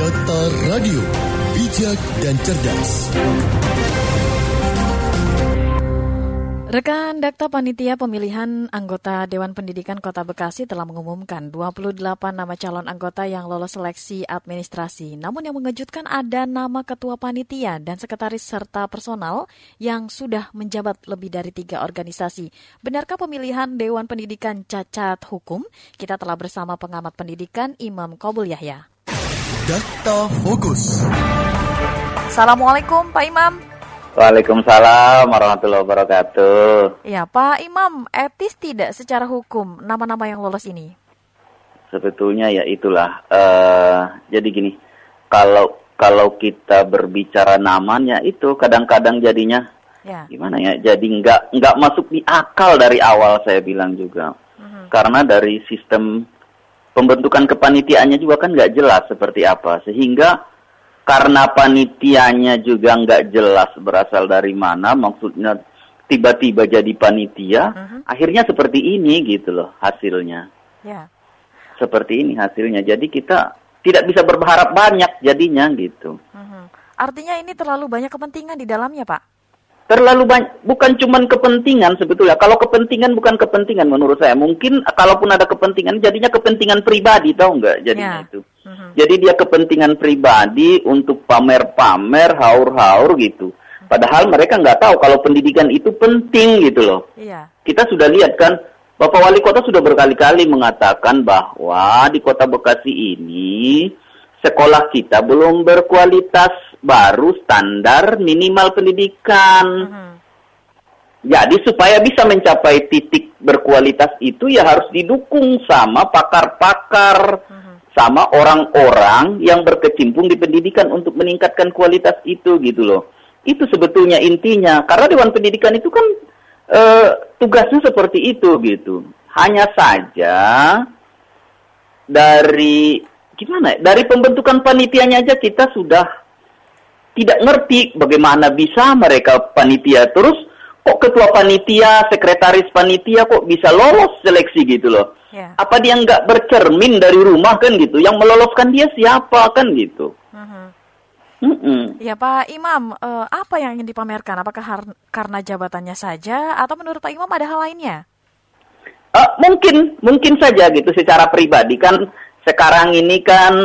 Data Radio, bijak dan cerdas. Rekan Dakta Panitia Pemilihan Anggota Dewan Pendidikan Kota Bekasi telah mengumumkan 28 nama calon anggota yang lolos seleksi administrasi. Namun yang mengejutkan ada nama ketua panitia dan sekretaris serta personal yang sudah menjabat lebih dari tiga organisasi. Benarkah pemilihan Dewan Pendidikan cacat hukum? Kita telah bersama pengamat pendidikan Imam Kobul Yahya. Dakta Fokus. Assalamualaikum Pak Imam. Waalaikumsalam warahmatullahi wabarakatuh. Ya, Pak Imam, etis tidak secara hukum nama-nama yang lolos ini? Sebetulnya ya itulah. Uh, jadi gini, kalau kalau kita berbicara namanya itu kadang-kadang jadinya ya. gimana ya? Jadi nggak nggak masuk di akal dari awal saya bilang juga. Uh-huh. Karena dari sistem pembentukan kepanitiaannya juga kan nggak jelas seperti apa, sehingga karena panitianya juga nggak jelas berasal dari mana, maksudnya tiba-tiba jadi panitia, uh -huh. akhirnya seperti ini gitu loh hasilnya. Yeah. Seperti ini hasilnya. Jadi kita tidak bisa berharap banyak jadinya gitu. Uh -huh. Artinya ini terlalu banyak kepentingan di dalamnya, Pak? terlalu banyak bukan cuma kepentingan sebetulnya kalau kepentingan bukan kepentingan menurut saya mungkin kalaupun ada kepentingan jadinya kepentingan pribadi tahu nggak jadinya yeah. itu uh-huh. jadi dia kepentingan pribadi untuk pamer-pamer haur-haur gitu padahal mereka nggak tahu kalau pendidikan itu penting gitu loh yeah. kita sudah lihat kan Bapak Wali Kota sudah berkali-kali mengatakan bahwa di Kota Bekasi ini sekolah kita belum berkualitas baru standar minimal pendidikan. Uh-huh. Jadi supaya bisa mencapai titik berkualitas itu ya harus didukung sama pakar-pakar, uh-huh. Sama orang-orang yang berkecimpung di pendidikan untuk meningkatkan kualitas itu gitu loh. Itu sebetulnya intinya. Karena Dewan Pendidikan itu kan e, tugasnya seperti itu gitu. Hanya saja dari gimana? Ya, dari pembentukan panitianya aja kita sudah tidak ngerti bagaimana bisa mereka panitia terus kok ketua panitia, sekretaris panitia kok bisa lolos seleksi gitu loh. Yeah. Apa dia nggak bercermin dari rumah kan gitu? Yang meloloskan dia siapa kan gitu? Uh-huh. Ya Pak Imam, uh, apa yang ingin dipamerkan? Apakah karena jabatannya saja atau menurut Pak Imam ada hal lainnya? Uh, mungkin, mungkin saja gitu secara pribadi kan sekarang ini kan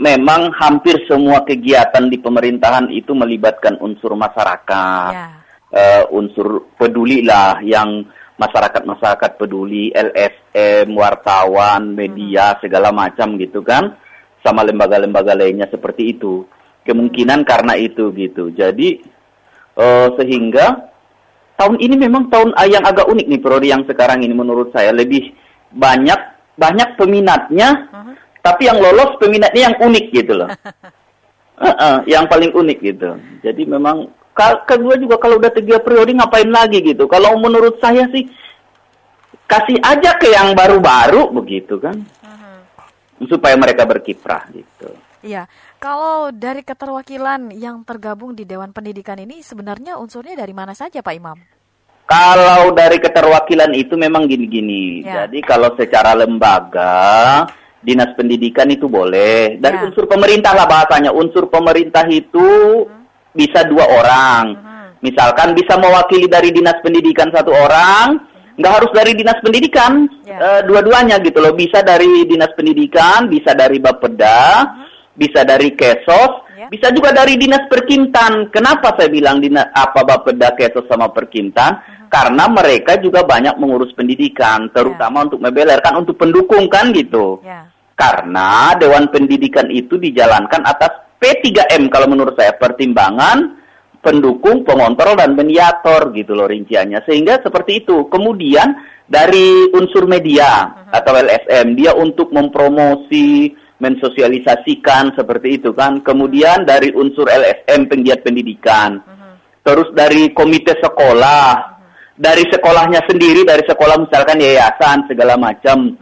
memang hampir semua kegiatan di pemerintahan itu melibatkan unsur masyarakat, ya. uh, unsur peduli lah yang masyarakat-masyarakat peduli, LSM, wartawan, media, hmm. segala macam gitu kan, sama lembaga-lembaga lainnya seperti itu. Kemungkinan karena itu gitu. Jadi uh, sehingga tahun ini memang tahun yang agak unik nih periode yang sekarang ini menurut saya lebih banyak banyak peminatnya, uh-huh. tapi yang lolos peminatnya yang unik gitu loh. uh -uh, yang paling unik gitu. Jadi memang kedua juga kalau udah tiga periode ngapain lagi gitu. Kalau menurut saya sih kasih aja ke yang baru-baru begitu kan, uh-huh. supaya mereka berkiprah gitu. Iya, kalau dari keterwakilan yang tergabung di Dewan Pendidikan ini sebenarnya unsurnya dari mana saja Pak Imam? Kalau dari keterwakilan itu memang gini-gini. Ya. Jadi kalau secara lembaga, dinas pendidikan itu boleh. Dari ya. unsur pemerintah lah bahasanya. Unsur pemerintah itu hmm. Bisa dua orang. Misalkan bisa mewakili dari dinas pendidikan satu orang, nggak harus dari dinas pendidikan, ya. uh, dua-duanya gitu loh. Bisa dari dinas pendidikan, bisa dari Bapeda, hmm. bisa dari Kesos, Ya. Bisa juga dari dinas perkintan. Kenapa saya bilang dinas apa Bapeda Kesos sama perkintan? Uh-huh. Karena mereka juga banyak mengurus pendidikan, terutama ya. untuk mebeler kan untuk pendukung kan gitu. Ya. Karena Dewan Pendidikan itu dijalankan atas P3M kalau menurut saya pertimbangan pendukung, pengontrol dan mediator gitu loh rinciannya. Sehingga seperti itu. Kemudian dari unsur media uh-huh. atau LSM dia untuk mempromosi mensosialisasikan seperti itu kan. Kemudian dari unsur LSM penggiat pendidikan. Terus dari komite sekolah. Dari sekolahnya sendiri, dari sekolah misalkan yayasan segala macam.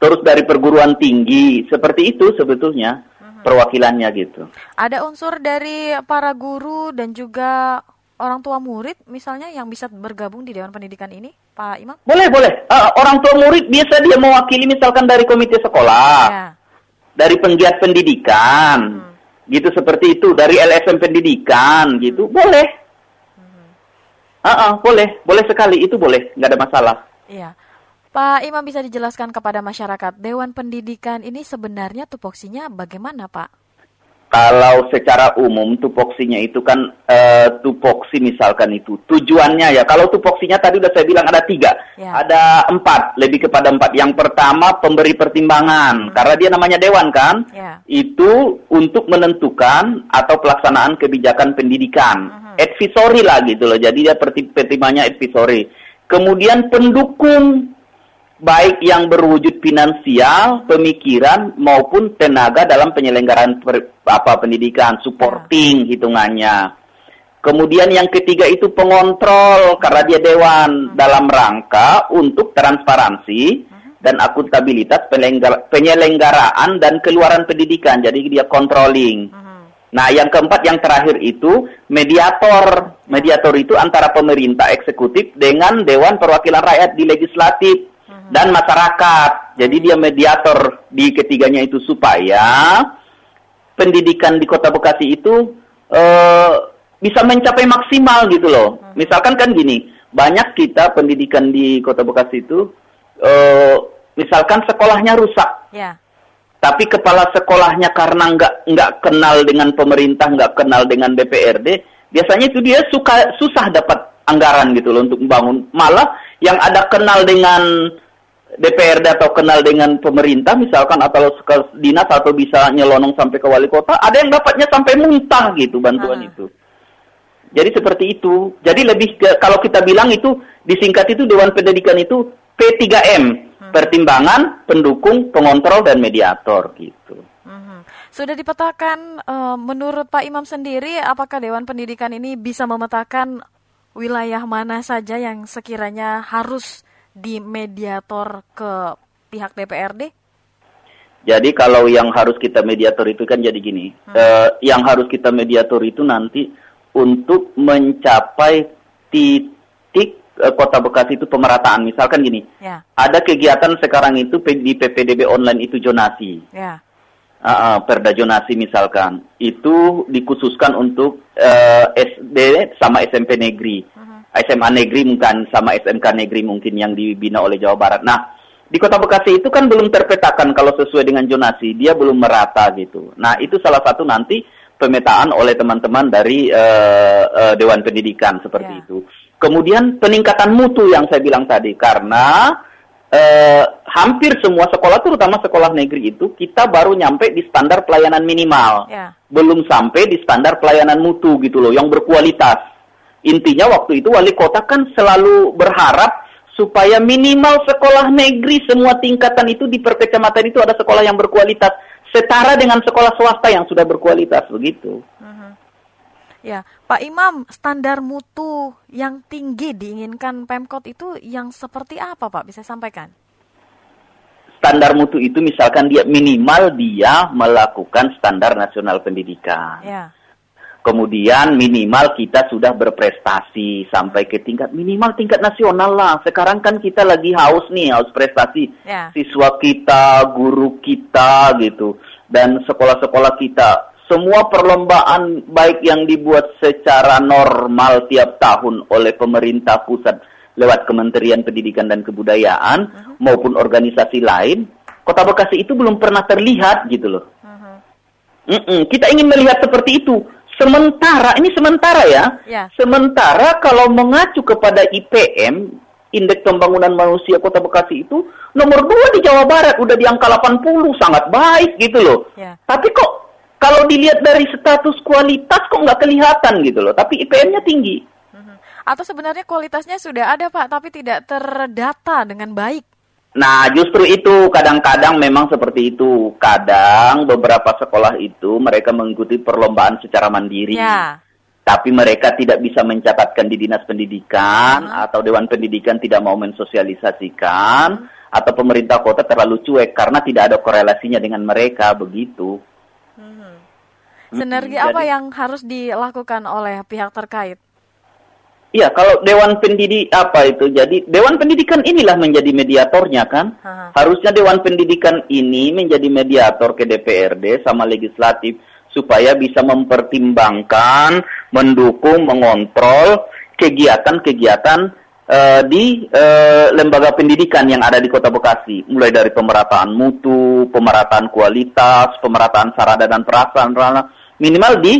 Terus dari perguruan tinggi, seperti itu sebetulnya perwakilannya gitu. Ada unsur dari para guru dan juga orang tua murid misalnya yang bisa bergabung di Dewan Pendidikan ini, Pak Imam? Boleh, boleh. Uh, orang tua murid biasa dia mewakili misalkan dari komite sekolah. Ya dari penggiat pendidikan, hmm. gitu seperti itu, dari LSM pendidikan, gitu, boleh. Hmm. Uh -uh, boleh, boleh sekali, itu boleh, nggak ada masalah. Iya. Pak Imam bisa dijelaskan kepada masyarakat, Dewan Pendidikan ini sebenarnya tupoksinya bagaimana Pak? Kalau secara umum tupoksinya itu kan e, tupoksi misalkan itu tujuannya ya. Kalau tupoksinya tadi udah saya bilang ada tiga, ya. ada empat, lebih kepada empat. Yang pertama pemberi pertimbangan, hmm. karena dia namanya dewan kan, ya. itu untuk menentukan atau pelaksanaan kebijakan pendidikan, hmm. advisory lah gitu loh. Jadi dia pertimbangannya advisory. Kemudian pendukung baik yang berwujud finansial, pemikiran maupun tenaga dalam penyelenggaraan per, apa pendidikan, supporting hitungannya. Kemudian yang ketiga itu pengontrol karena dia dewan dalam rangka untuk transparansi dan akuntabilitas penyelenggaraan dan keluaran pendidikan. Jadi dia controlling. Nah, yang keempat yang terakhir itu mediator. Mediator itu antara pemerintah eksekutif dengan Dewan Perwakilan Rakyat di legislatif dan masyarakat. Jadi dia mediator di ketiganya itu supaya pendidikan di Kota Bekasi itu uh, bisa mencapai maksimal gitu loh. Hmm. Misalkan kan gini, banyak kita pendidikan di Kota Bekasi itu uh, misalkan sekolahnya rusak. Yeah. Tapi kepala sekolahnya karena nggak nggak kenal dengan pemerintah, nggak kenal dengan DPRD, biasanya itu dia suka susah dapat anggaran gitu loh untuk membangun. Malah yang ada kenal dengan DPRD atau kenal dengan pemerintah misalkan atau ke dinas atau bisa nyelonong sampai ke wali kota, ada yang dapatnya sampai muntah gitu bantuan hmm. itu. Jadi seperti itu. Jadi lebih ke kalau kita bilang itu disingkat itu Dewan Pendidikan itu P3M, hmm. pertimbangan, pendukung, pengontrol dan mediator gitu. Hmm. Sudah dipetakan uh, menurut Pak Imam sendiri apakah Dewan Pendidikan ini bisa memetakan wilayah mana saja yang sekiranya harus di mediator ke pihak DPRD? Jadi kalau yang harus kita mediator itu kan jadi gini, hmm. eh, yang harus kita mediator itu nanti untuk mencapai titik eh, Kota Bekasi itu pemerataan. Misalkan gini, ya. ada kegiatan sekarang itu di PPDB online itu jonasi. Ya. Uh, uh, perda jonasi misalkan itu dikhususkan untuk uh, eh, SD sama SMP negeri. Hmm. SMA negeri mungkin sama SMK negeri mungkin yang dibina oleh Jawa Barat. Nah, di Kota Bekasi itu kan belum terpetakan kalau sesuai dengan jonasi, dia belum merata gitu. Nah, itu salah satu nanti pemetaan oleh teman-teman dari uh, uh, Dewan Pendidikan seperti yeah. itu. Kemudian peningkatan mutu yang saya bilang tadi karena uh, hampir semua sekolah terutama sekolah negeri itu kita baru nyampe di standar pelayanan minimal. Yeah. Belum sampai di standar pelayanan mutu gitu loh yang berkualitas. Intinya waktu itu wali kota kan selalu berharap supaya minimal sekolah negeri semua tingkatan itu di per kecamatan itu ada sekolah yang berkualitas setara dengan sekolah swasta yang sudah berkualitas begitu. Uh-huh. Ya, Pak Imam, standar mutu yang tinggi diinginkan Pemkot itu yang seperti apa, Pak? Bisa sampaikan? Standar mutu itu misalkan dia minimal dia melakukan standar nasional pendidikan. Ya Kemudian minimal kita sudah berprestasi sampai ke tingkat minimal tingkat nasional lah. Sekarang kan kita lagi haus nih, haus prestasi. Yeah. Siswa kita, guru kita gitu. Dan sekolah-sekolah kita. Semua perlombaan baik yang dibuat secara normal tiap tahun oleh pemerintah pusat lewat Kementerian Pendidikan dan Kebudayaan uh -huh. maupun organisasi lain, Kota Bekasi itu belum pernah terlihat gitu loh. Uh -huh. Mm -mm. Kita ingin melihat seperti itu Sementara, ini sementara ya, ya. sementara kalau mengacu kepada IPM, Indeks Pembangunan Manusia Kota Bekasi itu nomor dua di Jawa Barat, udah di angka 80, sangat baik gitu loh. Ya. Tapi kok kalau dilihat dari status kualitas kok nggak kelihatan gitu loh, tapi IPM-nya tinggi. Mhm. Atau sebenarnya kualitasnya sudah ada Pak, tapi tidak terdata dengan baik. Nah, justru itu kadang-kadang memang seperti itu. Kadang beberapa sekolah itu mereka mengikuti perlombaan secara mandiri. Ya. Tapi mereka tidak bisa mencatatkan di dinas pendidikan hmm. atau dewan pendidikan tidak mau mensosialisasikan hmm. atau pemerintah kota terlalu cuek karena tidak ada korelasinya dengan mereka begitu. Hmm. Sinergi hmm, apa jadi, yang harus dilakukan oleh pihak terkait? Iya, kalau Dewan Pendidik apa itu? Jadi Dewan Pendidikan inilah menjadi mediatornya kan? Aha. Harusnya Dewan Pendidikan ini menjadi mediator ke DPRD sama legislatif supaya bisa mempertimbangkan, mendukung, mengontrol kegiatan-kegiatan uh, di uh, lembaga pendidikan yang ada di Kota Bekasi, mulai dari pemerataan mutu, pemerataan kualitas, pemerataan sarana dan prasarana, minimal di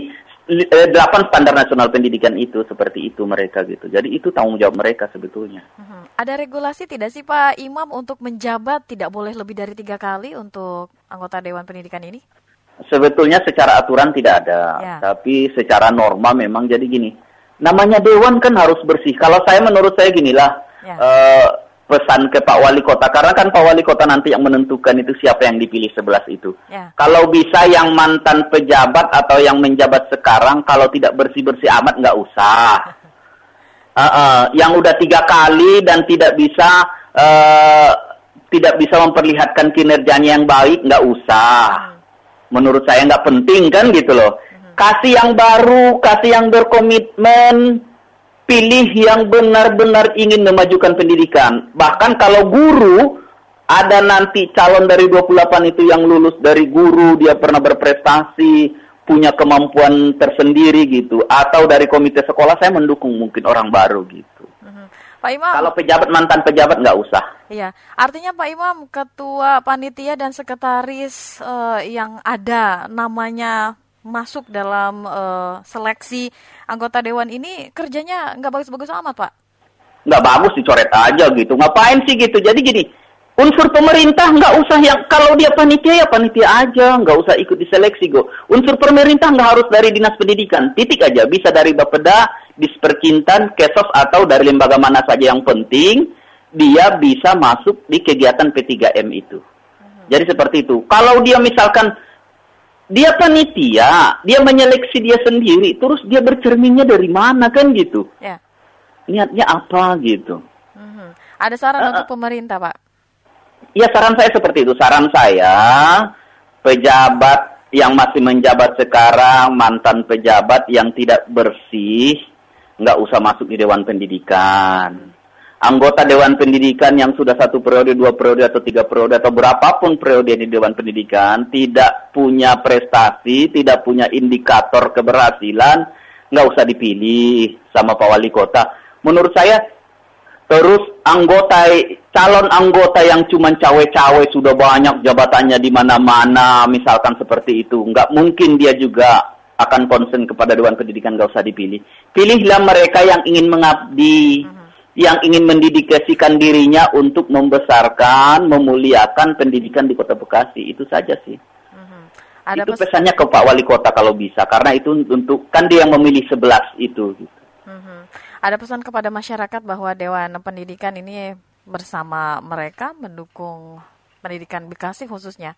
delapan standar nasional pendidikan itu seperti itu mereka gitu. Jadi itu tanggung jawab mereka sebetulnya. Hmm. Ada regulasi tidak sih Pak Imam untuk menjabat tidak boleh lebih dari tiga kali untuk anggota Dewan Pendidikan ini? Sebetulnya secara aturan tidak ada, ya. tapi secara norma memang jadi gini. Namanya dewan kan harus bersih. Kalau saya menurut saya ginilah. Ya. Uh, pesan ke Pak Wali Kota karena kan Pak Wali Kota nanti yang menentukan itu siapa yang dipilih sebelas itu. Ya. Kalau bisa yang mantan pejabat atau yang menjabat sekarang kalau tidak bersih bersih amat nggak usah. Uh, uh, yang udah tiga kali dan tidak bisa uh, tidak bisa memperlihatkan kinerjanya yang baik nggak usah. Hmm. Menurut saya nggak penting kan gitu loh. Hmm. Kasih yang baru, kasih yang berkomitmen pilih yang benar-benar ingin memajukan pendidikan. Bahkan kalau guru ada nanti calon dari 28 itu yang lulus dari guru, dia pernah berprestasi, punya kemampuan tersendiri gitu. Atau dari komite sekolah saya mendukung mungkin orang baru gitu. Mhm. Pak Imam. Kalau pejabat mantan pejabat nggak usah. Iya, artinya Pak Imam ketua panitia dan sekretaris uh, yang ada namanya masuk dalam uh, seleksi anggota dewan ini kerjanya nggak bagus-bagus amat pak? Nggak bagus dicoret aja gitu. Ngapain sih gitu? Jadi gini, unsur pemerintah nggak usah yang kalau dia panitia ya panitia aja, nggak usah ikut diseleksi go. Unsur pemerintah nggak harus dari dinas pendidikan, titik aja. Bisa dari Bapeda, Disperkintan, Kesos atau dari lembaga mana saja yang penting dia bisa masuk di kegiatan P3M itu. Jadi seperti itu. Kalau dia misalkan dia panitia, dia menyeleksi dia sendiri, terus dia bercerminnya dari mana kan gitu? Ya. Niatnya apa gitu? Mm-hmm. Ada saran uh, untuk pemerintah, Pak? Ya saran saya seperti itu. Saran saya pejabat yang masih menjabat sekarang, mantan pejabat yang tidak bersih, nggak usah masuk di Dewan Pendidikan anggota Dewan Pendidikan yang sudah satu periode, dua periode, atau tiga periode, atau berapapun periode di Dewan Pendidikan, tidak punya prestasi, tidak punya indikator keberhasilan, nggak usah dipilih sama Pak Wali Kota. Menurut saya, terus anggota, calon anggota yang cuma cawe-cawe sudah banyak jabatannya di mana-mana, misalkan seperti itu, nggak mungkin dia juga akan konsen kepada Dewan Pendidikan, nggak usah dipilih. Pilihlah mereka yang ingin mengabdi. Hmm yang ingin mendedikasikan dirinya untuk membesarkan, memuliakan pendidikan di Kota Bekasi. Itu saja sih. Mm-hmm. Ada itu pesannya ke Pak Wali Kota kalau bisa, karena itu untuk kan dia yang memilih sebelas itu. Gitu. Mm-hmm. Ada pesan kepada masyarakat bahwa Dewan Pendidikan ini bersama mereka mendukung pendidikan Bekasi khususnya.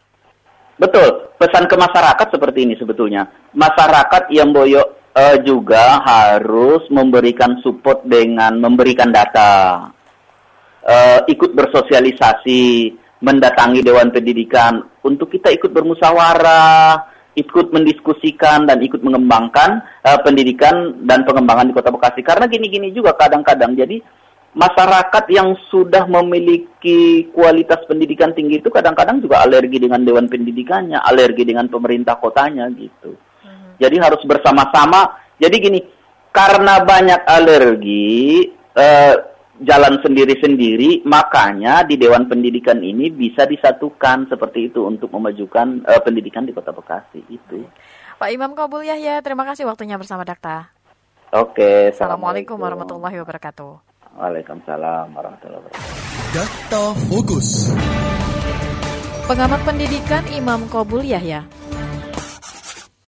Betul, pesan ke masyarakat seperti ini sebetulnya. Masyarakat yang boyok uh, juga harus memberikan support dengan memberikan data, uh, ikut bersosialisasi, mendatangi Dewan Pendidikan untuk kita ikut bermusyawarah, ikut mendiskusikan dan ikut mengembangkan uh, pendidikan dan pengembangan di Kota Bekasi. Karena gini-gini juga kadang-kadang jadi masyarakat yang sudah memiliki kualitas pendidikan tinggi itu kadang-kadang juga alergi dengan dewan pendidikannya, alergi dengan pemerintah kotanya gitu. Jadi harus bersama-sama. Jadi gini, karena banyak alergi, eh, jalan sendiri-sendiri, makanya di Dewan Pendidikan ini bisa disatukan seperti itu untuk memajukan eh, pendidikan di Kota Bekasi itu. Pak Imam Kabul Yahya, terima kasih waktunya bersama Dakta. Oke, Assalamualaikum warahmatullahi wabarakatuh. Waalaikumsalam warahmatullahi wabarakatuh. Dakta Fokus. Pengamat pendidikan Imam Kabul Yahya